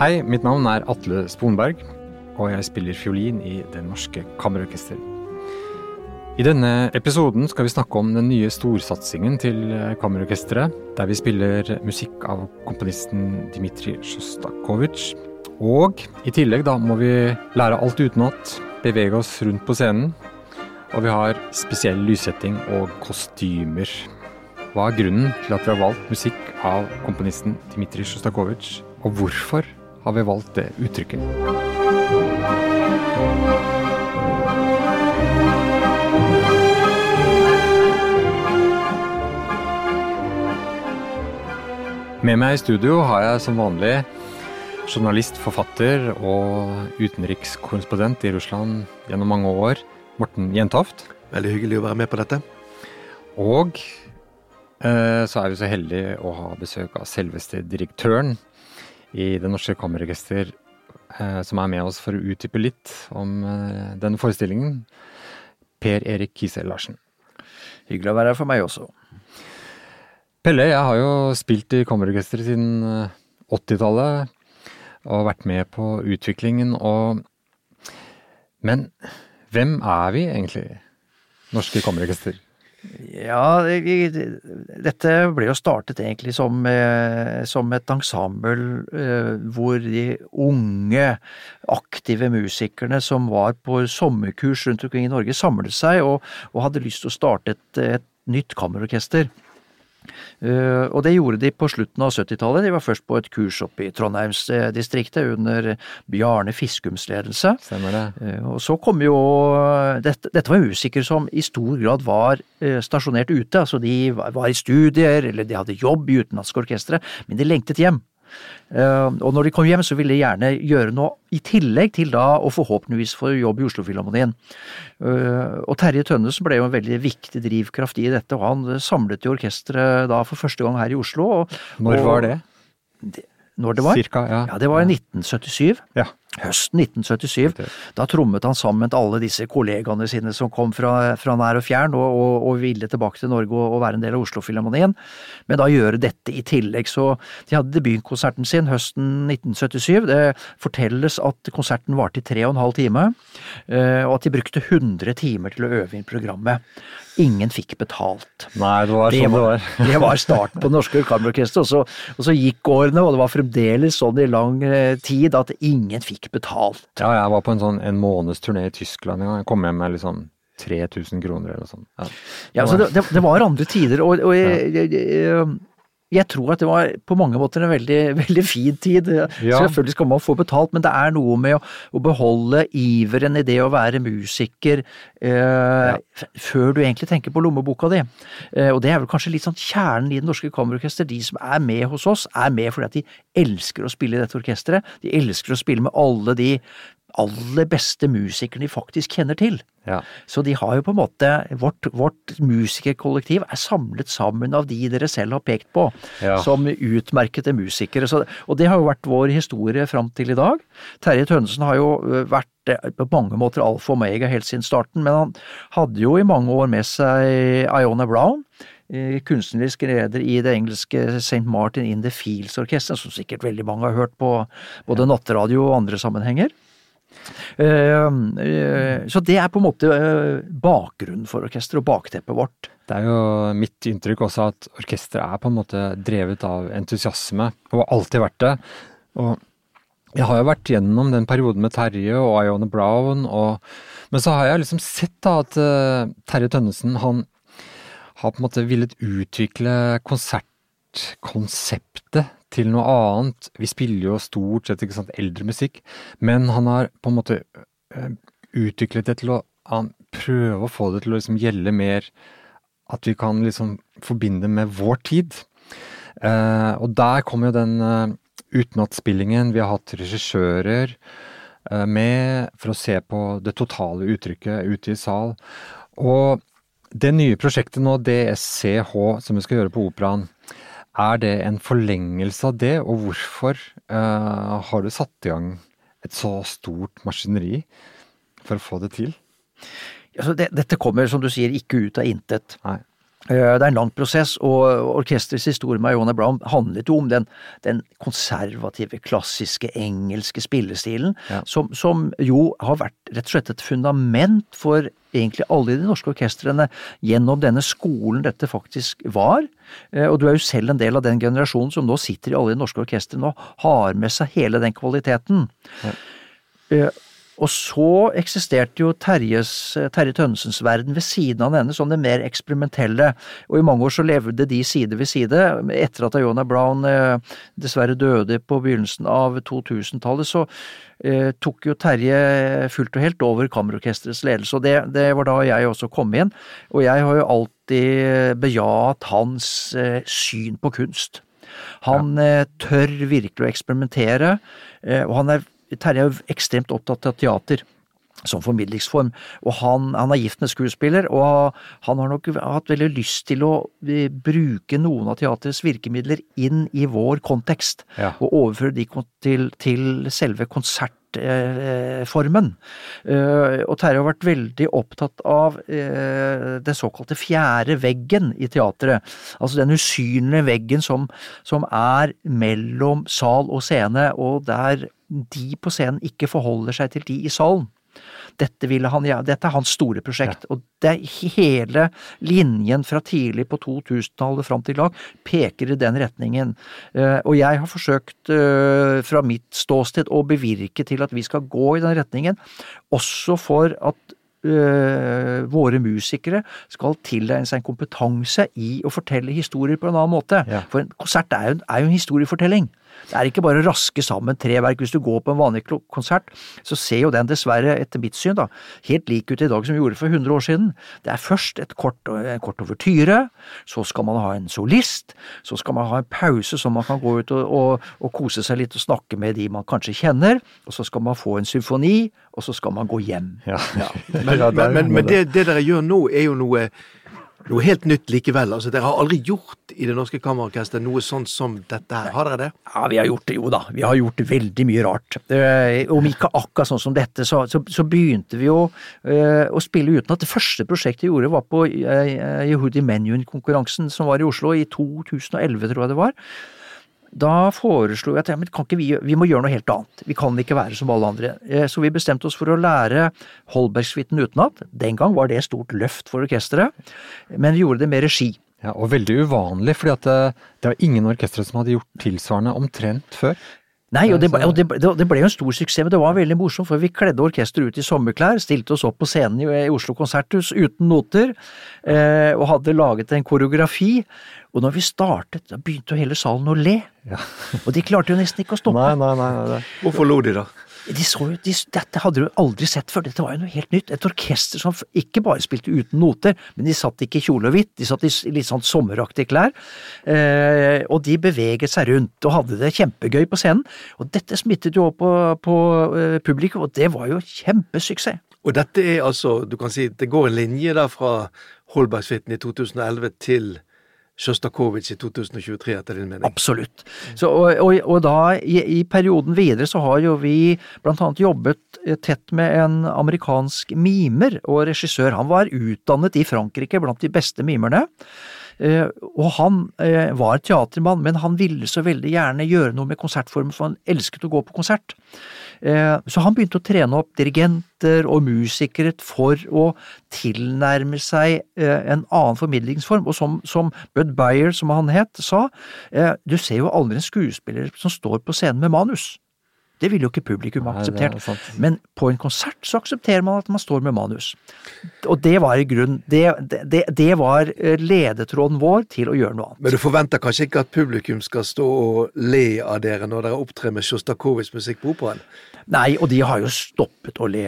Hei, mitt navn er Atle Sponberg, og jeg spiller fiolin i Det Norske Kammerorkester. I denne episoden skal vi snakke om den nye storsatsingen til Kammerorkesteret, der vi spiller musikk av komponisten Dmitrij Sjostakovitsj. Og i tillegg da må vi lære alt utenat, bevege oss rundt på scenen. Og vi har spesiell lyssetting og kostymer. Hva er grunnen til at vi har valgt musikk av komponisten Dmitrij Sjostakovitsj, og hvorfor har vi valgt det uttrykket? Med meg i studio har jeg som vanlig journalist, forfatter og utenrikskorrespondent i Russland gjennom mange år, Morten Jentoft. Veldig hyggelig å være med på dette. Og eh, så er vi så heldige å ha besøk av selveste direktøren i Det Norske Kammerorkester, eh, som er med oss for å utdype litt om eh, denne forestillingen. Per Erik Kisel Larsen. Hyggelig å være her for meg også. Pelle, jeg har jo spilt i kammerorkesteret siden 80-tallet. Og vært med på utviklingen og Men hvem er vi egentlig, Norske Kammerorkester? Ja, dette ble jo startet egentlig som, som et ensemble hvor de unge, aktive musikerne som var på sommerkurs rundt omkring i Norge, samlet seg og, og hadde lyst til å starte et, et nytt kammerorkester. Uh, og det gjorde de på slutten av 70-tallet. De var først på et kurs oppe i Trondheimsdistriktet under Bjarne Fiskums ledelse. Uh, og så kom jo dette, dette, var musikere som i stor grad var uh, stasjonert ute. Altså de var, var, i studier, eller de hadde jobb i utenlandske orkestre, men de lengtet hjem. Og når de kom hjem, så ville de gjerne gjøre noe i tillegg til da å forhåpentligvis få jobb i Oslofilharmonien. Og Terje Tønnesen ble jo en veldig viktig drivkraft i dette, og han samlet jo orkesteret da for første gang her i Oslo. Og, Når var det? det når det var? Cirka, ja. ja. Det var i 1977. Ja. Høsten 1977. Da trommet han sammen med alle disse kollegaene sine som kom fra, fra nær og fjern og, og, og, ville tilbake til Norge og, og være en del av Oslofilharmonien. Men da gjøre dette i tillegg. Så de hadde debutkonserten sin høsten 1977. Det fortelles at konserten varte i tre og en halv time, og at de brukte 100 timer til å øve inn programmet. Ingen fikk betalt. Nei, det var sånn det var. det var starten på Det Norske Kammerorkester, og, og, så gikk årene, og det var fremdeles sånn i lang tid at ingen fikk betalt. Ja, jeg var på en sånn en måneds turné i Tyskland en gang. Jeg kom hjem med liksom 3000 kroner eller noe sånt. Ja, ja altså det, det, var andre tider, og, og jeg, jeg, jeg, jeg, tror at det var på mange måter en veldig, veldig fin tid. Ja. Selvfølgelig skal man få betalt, men det er noe med å, å beholde iveren i det å være musiker eh, ja. før du egentlig tenker på lommeboka di. Eh, og det er vel kanskje litt sånn kjernen i Det Norske Kammerorkester. De som er med hos oss, er med fordi at de elsker å spille i dette orkesteret. De elsker å spille med alle de aller beste musikerne de faktisk kjenner til. Ja. Så de har jo på en måte Vårt, vårt musikerkollektiv er samlet sammen av de dere selv har pekt på ja. som utmerkede musikere. Så, og det har jo vært vår historie fram til i dag. Terje Tønnesen har jo vært på mange måter alfa og omega helt siden starten, men han hadde jo i mange år med seg Iona Brown kunstnerisk leder i det engelske St. Martin in the Fields-orkesteret, som sikkert veldig mange har hørt på både nattradio og andre sammenhenger. Så det er på en måte bakgrunnen for orkesteret og bakteppet vårt. Det er jo mitt inntrykk også at orkesteret er på en måte drevet av entusiasme, og har alltid vært det. Og jeg har jo vært gjennom den perioden med Terje og Ione Brown, og, men så har jeg liksom sett da at Terje Tønnesen han har på en måte villet utvikle konsertkonseptet til noe annet. Vi spiller jo stort sett ikke sant, eldre musikk, men han har på en måte utviklet det til å prøve å få det til å liksom gjelde mer at vi kan liksom forbinde med vår tid. Eh, og der kommer jo den eh, utenatspillingen. Vi har hatt regissører eh, med for å se på det totale uttrykket ute i sal. Og det nye prosjektet nå, DSCH, som vi skal gjøre på Operaen, er det en forlengelse av det, og hvorfor uh, har du satt i gang et så stort maskineri for å få det til? Altså det, dette kommer, som du sier, ikke ut av intet. Nei. Det er en lang prosess, og orkesterets historie med Iona Brown handlet jo om den, den konservative, klassiske, engelske spillestilen, ja. som, som, jo har vært rett og slett et fundament for egentlig alle de norske orkestrene gjennom denne skolen dette faktisk var. Og du er jo selv en del av den generasjonen som nå sitter i alle de norske orkestrene og har med seg hele den kvaliteten. Ja. Og så eksisterte jo Terjes, Terje Tønnesens verden ved siden av denne, som det mer eksperimentelle. Og i mange år så levde de side ved side. Etter at Iona Brown eh, dessverre døde på begynnelsen av 2000-tallet, så eh, tok jo Terje fullt og helt over Kammerorkesterets ledelse. Og det, det, var da jeg også kom inn. Og jeg har jo alltid bejaet hans eh, syn på kunst. Han. Eh, tør virkelig å eksperimentere, eh, og han er Terje er jo ekstremt opptatt av teater som formidlingsform. Og han, han, er gift med skuespiller, og han har nok hatt veldig lyst til å eh, bruke noen av teaterets virkemidler inn i vår kontekst, ja. og overføre de til, til selve konsert formen. Eh, og Terje har vært veldig opptatt av det såkalte fjerde veggen i teatret. Altså den usynlige veggen som, som er mellom sal og scene, og der de på scenen ikke forholder seg til de i salen. Dette, han, ja, dette er hans store prosjekt, ja. og det er hele linjen fra tidlig på 2000-tallet fram til i dag peker i den retningen. Uh, og jeg har forsøkt uh, fra mitt ståsted å bevirke til at vi skal gå i den retningen, også for at Uh, våre musikere skal tilegne seg en kompetanse i å fortelle historier på en annen måte. Ja. For en konsert er jo, er jo en historiefortelling. Det er ikke bare å raske sammen tre verk. Hvis du går på en vanlig konsert, så ser jo den dessverre, etter mitt syn, da, helt lik ut i dag som vi gjorde for 100 år siden. Det er først et kort, en kort overtyre, så skal man ha en solist, så skal man ha en pause så man kan gå ut og, og, og kose seg litt og snakke med de man kanskje kjenner, og så skal man få en symfoni, og så skal man gå hjem. Ja. Ja. Men, men, men, men det, det dere gjør nå, er jo noe noe helt nytt likevel. Altså, Dere har aldri gjort i Det Norske Kammerorkester noe sånt som dette her, har dere det? Ja, vi har gjort det, jo da. Vi har gjort veldig mye rart. Uh, om ikke akkurat sånn som dette, så, så, så begynte vi jo uh, å spille uten at det første prosjektet vi gjorde var på uh, Yehudi Menjun-konkurransen som var i Oslo i 2011, tror jeg det var. Da foreslo jeg at ja, vi, vi må gjøre noe helt annet. Vi kan ikke være som alle andre. Eh, så vi bestemte oss for å lære Holbergsuiten utenat. Den gang var det et stort løft for orkesteret, men vi gjorde det med regi. Ja, Og veldig uvanlig, fordi at det, eh, det var ingen orkestre som hadde gjort tilsvarende omtrent før. Nei, og, det, og det, det, ble jo en stor suksess, men det var veldig morsomt, for vi kledde orkesteret ut i sommerklær, stilte oss opp på scenen i, Oslo konserthus uten noter, eh, og hadde laget en koreografi. Og når vi startet, da begynte jo hele salen å le. Ja. og de klarte jo nesten ikke å stoppe. Nei, nei, nei, nei. Hvorfor lo de, da? De så jo, de, dette hadde du aldri sett før, dette var jo noe helt nytt. Et orkester som ikke bare spilte uten noter, men de satt ikke i kjole og hvitt, de satt i litt sånn sommeraktige klær. Eh, og de beveget seg rundt og hadde det kjempegøy på scenen. Og dette smittet jo over på, på eh, publikum, og det var jo kjempesuksess. Og dette er altså, du kan si, det går en linje der fra Holbergsuiten i 2011 til Sjostakovitsj i 2023, etter din mening? Absolutt. Så, og, og, og, da, i, i, perioden videre, så har jo vi blant annet jobbet eh, tett med en amerikansk mimer og regissør. Han var utdannet i Frankrike blant de beste mimerne. Uh, og han uh, var teatermann, men han ville så veldig gjerne gjøre noe med konsertformen, for han elsket å gå på konsert. Eh, så han begynte å trene opp dirigenter og musikere for å tilnærme seg eh, en annen formidlingsform. Og som, som Bud Beyer, som han het, sa, eh, du ser jo aldri en skuespiller som står på scenen med manus. Det ville jo ikke publikum ha akseptert. Men på en konsert så aksepterer man at man står med manus. Og det var i grunn det, det, det, var ledetråden vår til å gjøre noe annet. Men du forventer kanskje ikke at publikum skal stå og le av dere når dere opptrer med Sjostakovitsj musikk på operaen? Nei, og de har jo stoppet å le.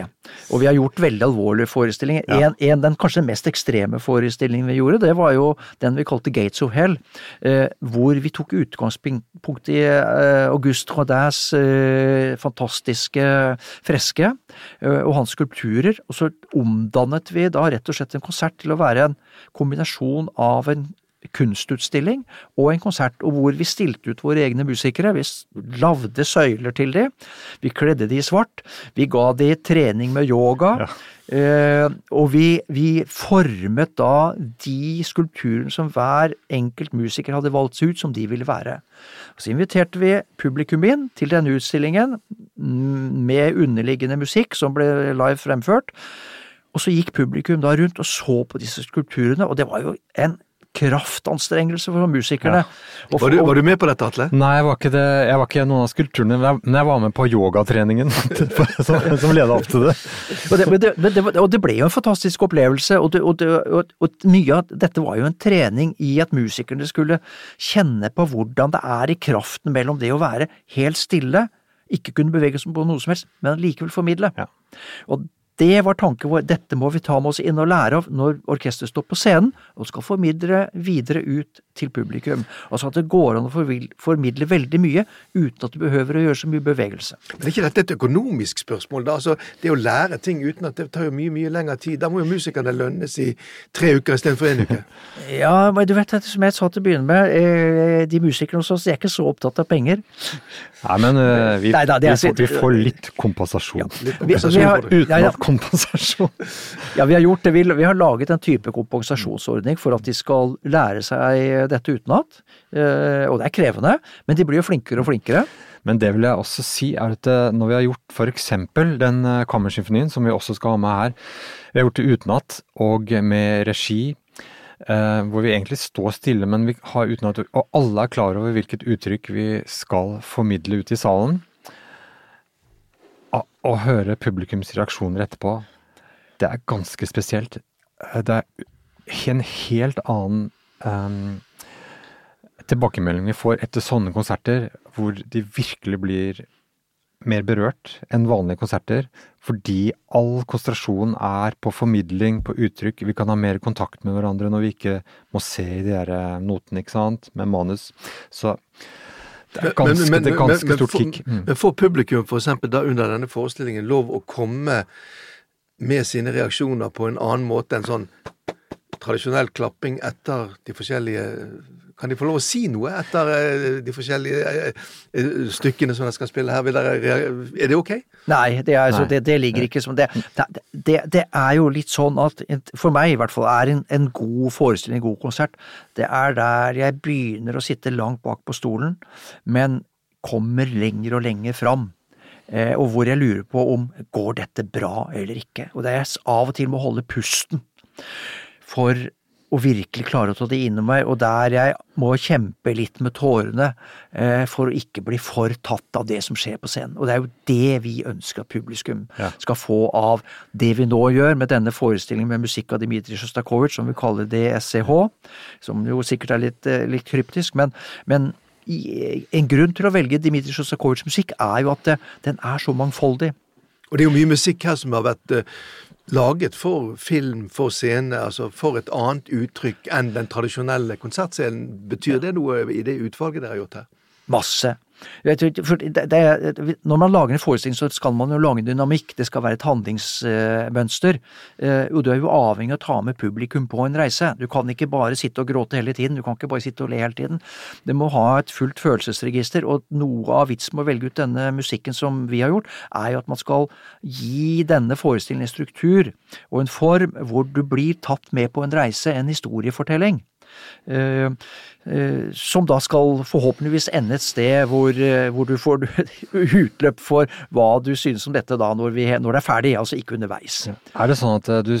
Og vi har gjort veldig alvorlige forestillinger. Ja. En, en, den kanskje mest ekstreme forestillingen vi gjorde, det var jo den vi kalte Gates of Hell, eh, hvor vi tok utgangspunkt i eh, August Rodins eh, fantastiske freske eh, og hans skulpturer, og så omdannet vi da rett og slett en konsert til å være en kombinasjon av en kunstutstilling og en konsert, og hvor vi stilte ut våre egne musikere. Vi lagde søyler til dem, vi kledde de i svart, vi ga de trening med yoga. Ja. Uh, og vi, vi, formet da de skulpturene som hver enkelt musiker hadde valgt seg ut som de ville være. Så inviterte vi publikum inn til denne utstillingen mm, med underliggende musikk som ble live fremført. Og så gikk publikum da rundt og så på disse skulpturene, og det var jo en kraftanstrengelse for musikerne. Ja. Var, du, var, du, med på dette, Atle? Nei, jeg var ikke, det, jeg var ikke noen av skulpturene, men jeg var med på yogatreningen som, som leda opp til det. Og det, det, og det, ble jo en fantastisk opplevelse, og, og, og, mye av dette var jo en trening i at musikerne skulle kjenne på hvordan det er i kraften mellom det å være helt stille, ikke kunne bevege seg på noe som helst, men likevel formidle. Ja. Og det var tanken vår, dette må vi ta med oss inn og lære av når orkesteret står på scenen og skal formidle videre ut til publikum. Altså at det går an å formidle veldig mye uten at du behøver å gjøre så mye bevegelse. Men er ikke dette et økonomisk spørsmål? da? Altså, Det å lære ting uten at det tar jo mye mye lengre tid. Da må jo musikerne lønnes i tre uker istedenfor én uke. ja, men du vet, som jeg sa til å begynne med, eh, de musikerne hos oss er ikke så opptatt av penger. Nei, men uh, vi, Nei, da, vi, får, vi, får, litt kompensasjon. Ja, litt kompensasjon vi, har, uten ja, ja. kompensasjon. ja, vi har gjort det. Vi, vi har laget en type kompensasjonsordning for at de skal lære seg dette utenat. Uh, og det er krevende, men de blir jo flinkere og flinkere. Men det vil jeg også si er at eh, når vi har gjort f.eks. den kammersymfonien, som vi også skal ha med her, vi har gjort det utenat og med regi Eh, hvor vi egentlig står stille, men vi har uten at Og alle er klar over hvilket uttrykk vi skal formidle ut i salen. Å høre publikums reaksjoner etterpå, det er ganske spesielt. Eh, det er en helt annen um, tilbakemeldingene vi får etter sånne konserter, hvor de virkelig blir mer berørt enn vanlige konserter, fordi all konsentrasjon er på formidling, på uttrykk. Vi kan ha mer kontakt med hverandre når vi ikke må se i de her eh, notene, ikke sant, med manus. Så det er ganske, men, men, det er ganske men, stort kick. Mm. Men får publikum eksempel da under denne forestillingen lov å komme med sine reaksjoner på en annen måte enn sånn tradisjonell klapping etter de forskjellige kan de få lov å si noe etter eh, de forskjellige eh, eh, stykkene som de skal spille her? er det ok? Nei, det, er, altså, Nei. Det, det, ligger ikke som det. det. det. er jo litt sånn at for meg i hvert fall er en, en god forestilling, en god konsert, det er der jeg begynner å sitte langt bak på stolen, men kommer lenger og lenger fram. og hvor jeg lurer på om går dette bra eller ikke. Og det er jeg av og til må holde pusten. For å virkelig klare å ta det inn i meg, og der jeg må kjempe litt med tårene eh, for å ikke bli for tatt av det som skjer på scenen. Og det er jo det vi ønsker at publikum ja. skal få av det vi nå gjør med denne forestillingen med musikk av Dmitrij Sjostakovitsj, som vi kaller DSCH, som jo sikkert er litt, eh, litt kryptisk, men, men en grunn til å velge Dmitrij Sjostakovitsjs musikk er jo at den er så mangfoldig. Og det er jo mye musikk her som har vært uh, laget for film, for scene, altså for et annet uttrykk enn den tradisjonelle konsertscenen. Betyr det noe i det utvalget dere har gjort her? Masse. Det, det, når man lager en forestilling, så skal man jo lage en dynamikk. Det skal være et handlingsmønster. Eh, og du er jo avhengig av å ta med publikum på en reise. Du kan ikke bare sitte og gråte hele tiden. Du kan ikke bare sitte og le hele tiden. Det må ha et fullt følelsesregister, og noe av vitsen med å velge ut denne musikken som vi har gjort, er jo at man skal gi denne forestillingen en struktur og en form hvor du blir tatt med på en reise, en historiefortelling. Eh, eh, som da skal forhåpentligvis ende et sted hvor, eh, hvor du får utløp for hva du synes om dette da når, vi, når det er ferdig, altså ikke underveis. Er det sånn at du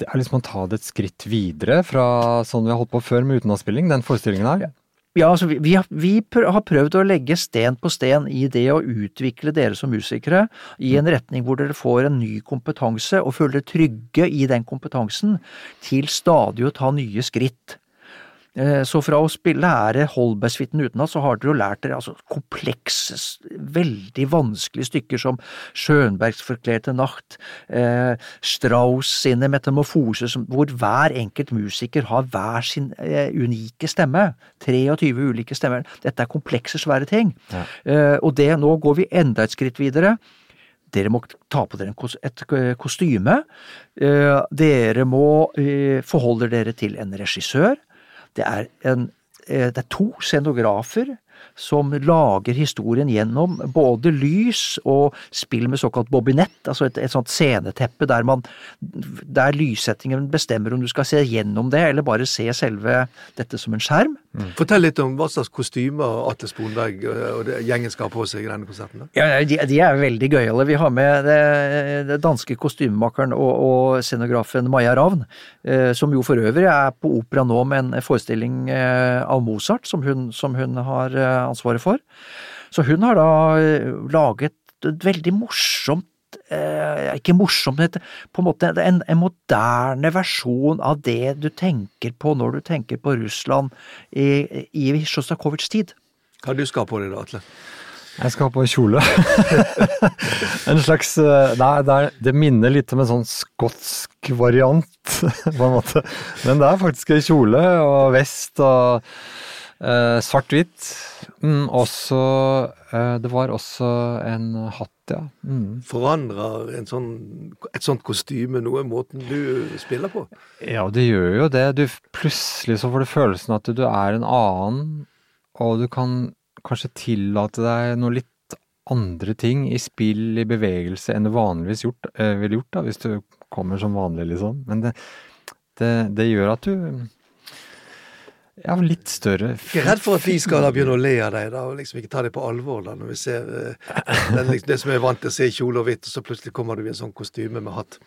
det er liksom å ta det et skritt videre fra sånn vi har holdt på før med utenlandsspilling, den forestillingen her? Ja, altså vi, vi, har, vi, har, prøvd å legge sten på sten i det å utvikle dere som musikere i en retning hvor dere får en ny kompetanse og føler dere trygge i den kompetansen, til stadig å ta nye skritt. Eh, så fra å spille ære Holbergssuiten utenat, så har dere jo lært dere altså komplekse, veldig vanskelige stykker som Schönbergs forklerte nacht, eh, Strauss sine metamorfoser, hvor hver enkelt musiker har hver sin eh, unike stemme. 23 ulike stemmer. Dette er komplekse, svære ting. Ja. Eh, og det, nå går vi enda et skritt videre. Dere må ta på dere et kostyme. Eh, dere må eh, forholde dere til en regissør. Det er, en, eh, det er to scenografer som lager historien gjennom både lys og spill med såkalt bobinett, altså et, et sånt sceneteppe der man der lyssettingen bestemmer om du skal se gjennom det, eller bare se selve dette som en skjerm. Mm. Fortell litt om hva slags kostymer Atle Sponberg og gjengen skal ha på seg i denne konserten. Ja, de, de, er veldig gøyale. Vi har med det, det danske kostymemakeren og, og, scenografen Maja Ravn, eh, som jo for øvrig er på opera nå med en forestilling eh, av Mozart, som hun, som hun har eh, ansvaret for. Så hun har da eh, laget et veldig morsomt eh, ikke morsomt, men på en måte en, en, moderne versjon av det du tenker på når du tenker på Russland i, i Sjostakovitsjs tid. Hva du skal på deg da, Atle? Jeg skal ha på en kjole. en slags eh, Nei, det, er, det, minner litt om en sånn skotsk variant, på en måte. Men det er faktisk en kjole og vest og Uh, Svart-hvitt. Mm, også uh, Det var også en hatt, ja. Mm. Forandrer sånn, et sånt kostyme noe måten du spiller på? Ja, det gjør jo det. Du, plutselig så får du følelsen at du er en annen, og du kan kanskje tillate deg noe litt andre ting i spill, i bevegelse, enn du vanligvis gjort, uh, ville gjort da, hvis du kommer som vanlig, liksom. Men det, det, det gjør at du ja, litt større. Ikke redd for at vi skal da begynne å le av deg, da, og liksom ikke ta deg på alvor da, når vi ser uh, den, liksom, det som er vant til å se i kjole og hvitt, og så plutselig kommer du i en sånn kostyme med hatt.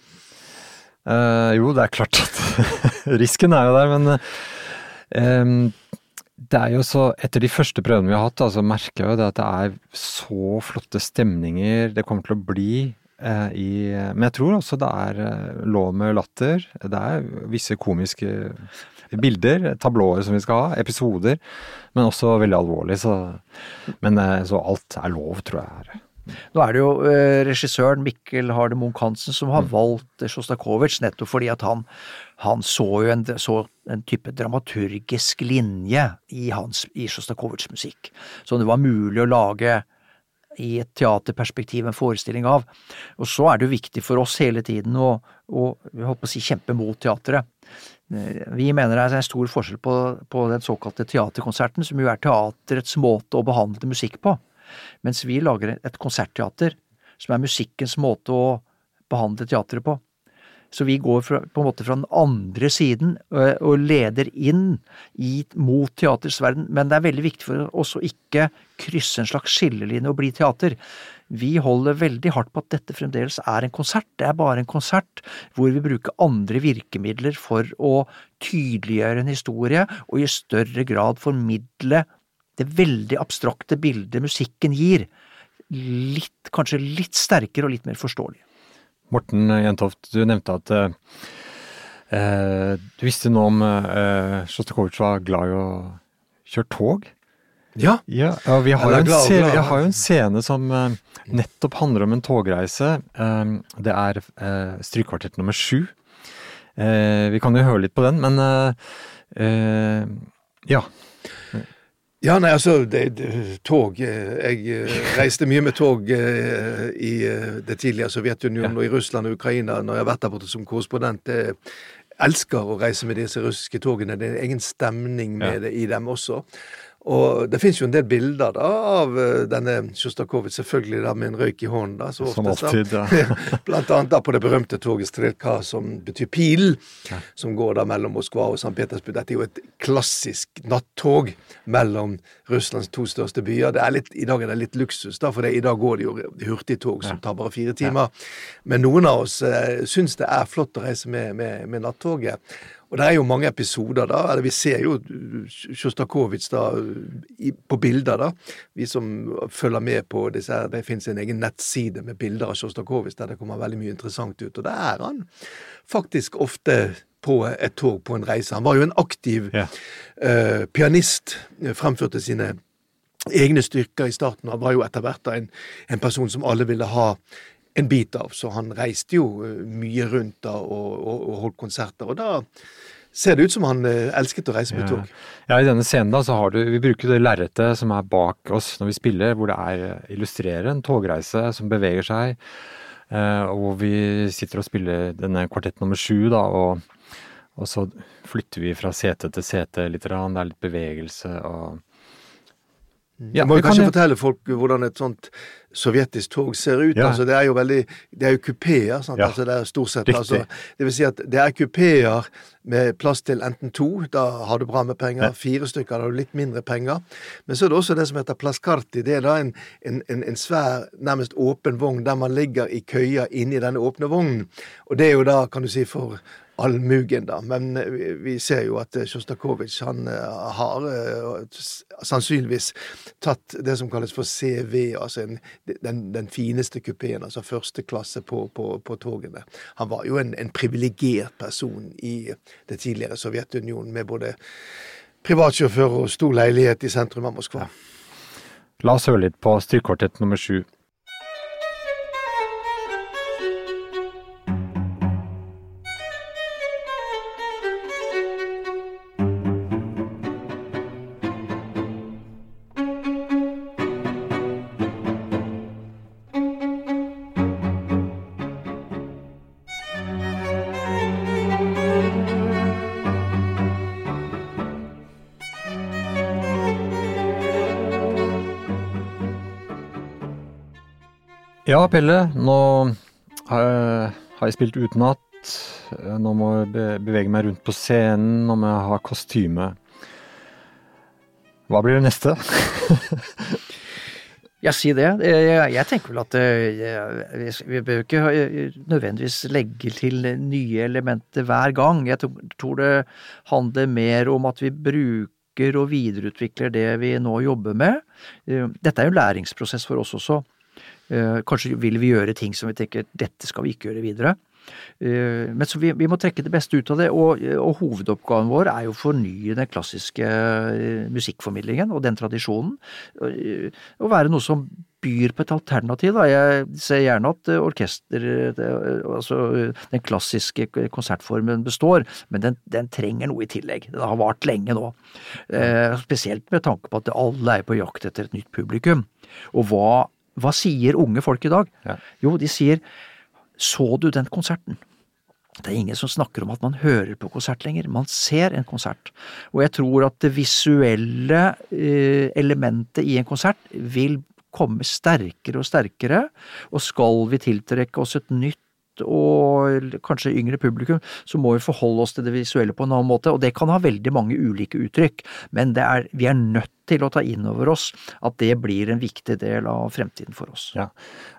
Uh, jo, det er klart at risken er jo der, men uh, det er jo så Etter de første prøvene vi har hatt, så altså, merker jeg jo det at det er så flotte stemninger det kommer til å bli. I, men jeg tror også det er lov med latter. Det er visse komiske bilder, tablåer som vi skal ha, episoder, men også veldig alvorlig. Så, men eh, så alt er lov, tror jeg. Nå er det jo eh, regissøren Mikkel Harde Munch-Hansen som har mm. valgt Sjostakovitsj nettopp fordi at han, han så jo en, så en, type dramaturgisk linje i, hans, i Sjostakovitsjs musikk som det var mulig å lage i et teaterperspektiv en forestilling av. Og så er det jo viktig for oss hele tiden å, å, å si, kjempe mot teatret. Vi mener det er en stor forskjell på, på, den såkalte teaterkonserten, som jo er teaterets måte å behandle musikk på, mens vi lager et konsertteater, som er musikkens måte å behandle teatret på. Så vi går fra, på en måte fra den andre siden og leder inn i, mot teaterets verden, men det er veldig viktig for oss å ikke krysse en slags skillelinje og bli teater. Vi holder veldig hardt på at dette fremdeles er en konsert. Det er bare en konsert hvor vi bruker andre virkemidler for å tydeliggjøre en historie og i større grad formidle det veldig abstrakte bildet musikken gir. Litt, kanskje litt sterkere og litt mer forståelig. Morten Jentoft, du nevnte at eh, du visste noe om eh, Sjostakovitsj var glad i å kjøre tog. Ja. ja vi har jo, glad, scene, jeg har jo en scene som uh, nettopp handler om en togreise. Um, det er uh, strykekvartett nummer sju. Vi kan jo høre litt på den, men ja. Ja, nei, altså det, det, Tog Jeg reiste mye med tog i det tidligere Sovjetunionen ja. og i Russland og Ukraina når jeg har vært der borte som korrespondent. Jeg elsker å reise med disse russiske togene. Det er en egen stemning med ja. det i dem også. Og det fins jo en del bilder da, av uh, denne Sjostakovitsj, selvfølgelig da med en røyk i hånden. da, så Som alltid, ja. Blant annet da på det berømte toget Strelka, som betyr pil, ja. som går da mellom Moskva og St. Petersburg. Dette er jo et klassisk nattog mellom Russlands to største byer. Det er litt, I dag er det litt luksus, da, for det, i dag går det jo hurtigtog som tar bare fire timer. Men noen av oss eh, syns det er flott å reise med, med, med nattoget. Og det er jo mange episoder, da. eller Vi ser jo Sjostakovitsj på bilder, da. Vi som følger med på disse her. Det fins en egen nettside med bilder av Sjostakovitsj der det kommer veldig mye interessant ut. Og det er han faktisk ofte på et tog på en reise. Han var jo en aktiv ja. uh, pianist. Fremførte sine egne styrker i starten. Han var jo etter hvert en, en person som alle ville ha en bit av. Så han reiste jo eh, mye rundt da og, og, og holdt konserter. Og da ser det ut som han eh, elsket å reise med tog. Ja, i denne scenen da så har du Vi bruker det lerretet som er bak oss når vi spiller, hvor det er eh, illustrerer en togreise som beveger seg. Og hvor vi sitter og spiller denne kvartett nummer sju, da, og, Og så flytter vi fra sete til sete litt. Det er litt bevegelse og ja, må kanskje fortelle folk hvordan et sånt sovjetisk tog ser ut. Ja. Altså, det er jo veldig Det er jo kupeer. Ja. Altså, det er stort sett altså, Det vil si at det er kupeer med plass til enten to, da har du bra med penger. Fire stykker, da har du litt mindre penger. Men så er det også det som heter plaskarti. Det er da en, en, en, svær, nærmest åpen vogn der man ligger i køya inni denne åpne vognen. Og det er jo da, kan du si, for allmugen, da. Men eh, vi ser jo at eh, Sjostakovitsj han eh, har sannsynligvis tatt det som kalles for CV, altså en, den, den, fineste kupeen, altså første klasse på, på, på togene. Han var jo en, en privilegert person i det tidligere Sovjetunionen, med både privatsjåfør og stor leilighet i sentrum av Moskva. La oss høre litt på strykkortett nummer sju. Ja, Pelle. Nå har jeg, spilt utenat. Nå må jeg bevege meg rundt på scenen. Nå må jeg ha kostyme. Hva blir det neste? Ja, si det. Jeg, jeg tenker vel at jeg, vi bør ikke nødvendigvis legge til nye elementer hver gang. Jeg tror det handler mer om at vi bruker og videreutvikler det vi nå jobber med. Dette er jo læringsprosess for oss også. Eh, kanskje vil vi gjøre ting som vi tenker dette skal vi ikke gjøre videre. Eh, men vi, vi må trekke det beste ut av det, og, og, hovedoppgaven vår er jo å fornye den klassiske eh, musikkformidlingen og den tradisjonen. Å være noe som byr på et alternativ. Da. Jeg ser gjerne at orkester, altså den klassiske konsertformen består, men den, den, trenger noe i tillegg. Den har vart lenge nå. Spesielt med tanke på at alle er på jakt etter et nytt publikum. Og hva hva sier unge folk i dag? Ja. Jo, de sier så du den konserten? Det er ingen som snakker om at man hører på konsert lenger, man ser en konsert. Og jeg tror at det visuelle eh, elementet i en konsert vil komme sterkere og sterkere, og skal vi tiltrekke oss et nytt og kanskje yngre publikum, så må vi forholde oss til det visuelle på en annen måte. Og det kan ha veldig mange ulike uttrykk, men er, vi er nødt til å ta inn over oss at det blir en viktig del av fremtiden for oss. Ja.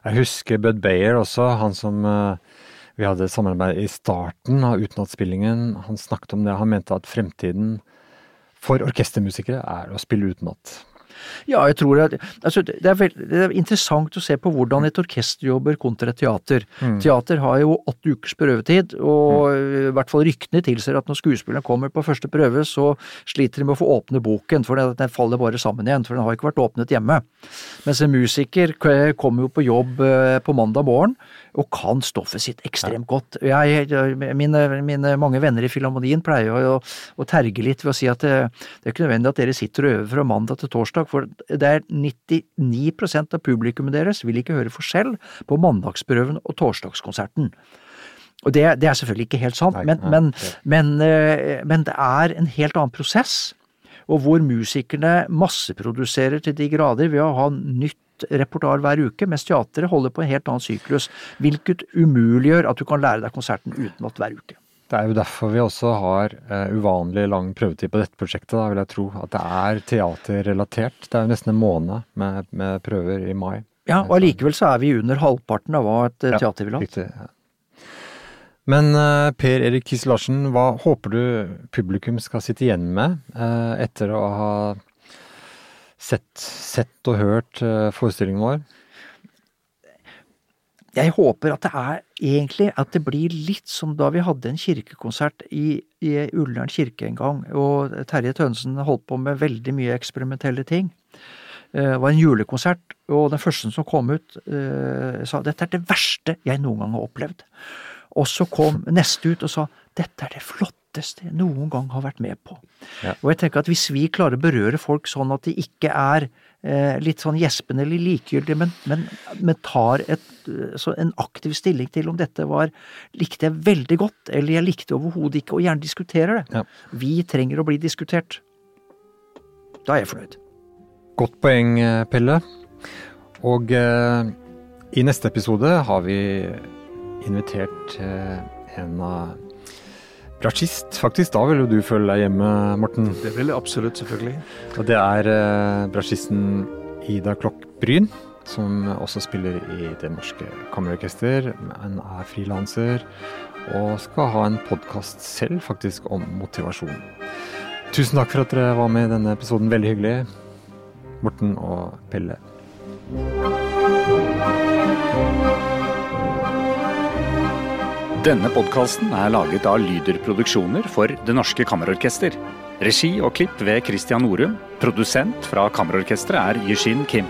Jeg husker Bud Bayer også, han som eh, vi hadde samarbeid i starten av utenatspillingen. Han snakket om det, han mente at fremtiden for orkestermusikere er å spille utenat. Ja, jeg tror at altså, det, er veld, det, er interessant å se på hvordan et orkester jobber kontra et teater. Mm. Teater har jo åtte ukers prøvetid, og mm. i hvert fall ryktene tilsier at når skuespilleren kommer på første prøve, så sliter de med å få åpne boken, for den faller bare sammen igjen, for den har ikke vært åpnet hjemme. Mens en musiker kommer jo på jobb eh, på mandag morgen og kan stoffet sitt ekstremt godt. Jeg, mine, mine, mange venner i Filharmonien pleier å, å, terge litt ved å si at det, det er ikke nødvendig at dere sitter og øver fra mandag til torsdag, for det er 99% av publikummet deres vil ikke høre forskjell på mandagsprøven og torsdagskonserten. Og det, det, er selvfølgelig ikke helt sant, men, men, men, eh, men, det er en helt annen prosess, og hvor musikerne masseproduserer til de grader ved å ha nytt repertoar hver uke, mens teatret holder på en helt annen syklus, hvilket umuliggjør at du kan lære deg konserten utenat hver uke. Det er jo derfor vi også har uh, uvanlig lang prøvetid på dette prosjektet, da, vil jeg tro. At det er teaterrelatert. Det er jo nesten en måned med, med prøver i mai. Ja, og allikevel så er vi under halvparten av hva et uh, teater vil ha. Riktig, ja. Men uh, Per Erik Kis Larsen, hva håper du publikum skal sitte igjen med etter å ha sett, sett og hørt forestillingen vår? Jeg håper at det er egentlig at det blir litt som da vi hadde en kirkekonsert i, i Ullern kirke en gang, og Terje Tønnesen holdt på med veldig mye eksperimentelle ting. Eh, det var en julekonsert, og den første som kom ut, uh, sa dette er det verste jeg noen gang har opplevd. Og så kom neste ut og sa dette er det flotteste jeg noen gang har vært med på. Ja. Og jeg tenker at hvis vi klarer å berøre folk sånn at de ikke er eh, litt sånn gjespende eller likegyldige, men, men, men tar et, en aktiv stilling til om dette var likte jeg veldig godt, eller jeg likte overhodet ikke, og gjerne diskuterer det. Ja. Vi trenger å bli diskutert. Da er jeg fornøyd. Godt poeng, eh, Pelle. Og eh, i neste episode har vi invitert eh, en av Bratsjist, faktisk. Da vil jo du føle deg hjemme, Morten? Det vil jeg absolutt, selvfølgelig. Og det er eh, bratsjisten Ida Klokk Bryn, som også spiller i Det Norske Kammerorkester. men er frilanser og skal ha en podkast selv, faktisk, om motivasjon. Tusen takk for at dere var med i denne episoden. Veldig hyggelig. Morten og Pelle. Denne podkasten er laget av Lyder Produksjoner for Det Norske Kammerorkester. Regi og klipp ved Christian Norum. Produsent fra Kammerorkesteret er Yushin Kim.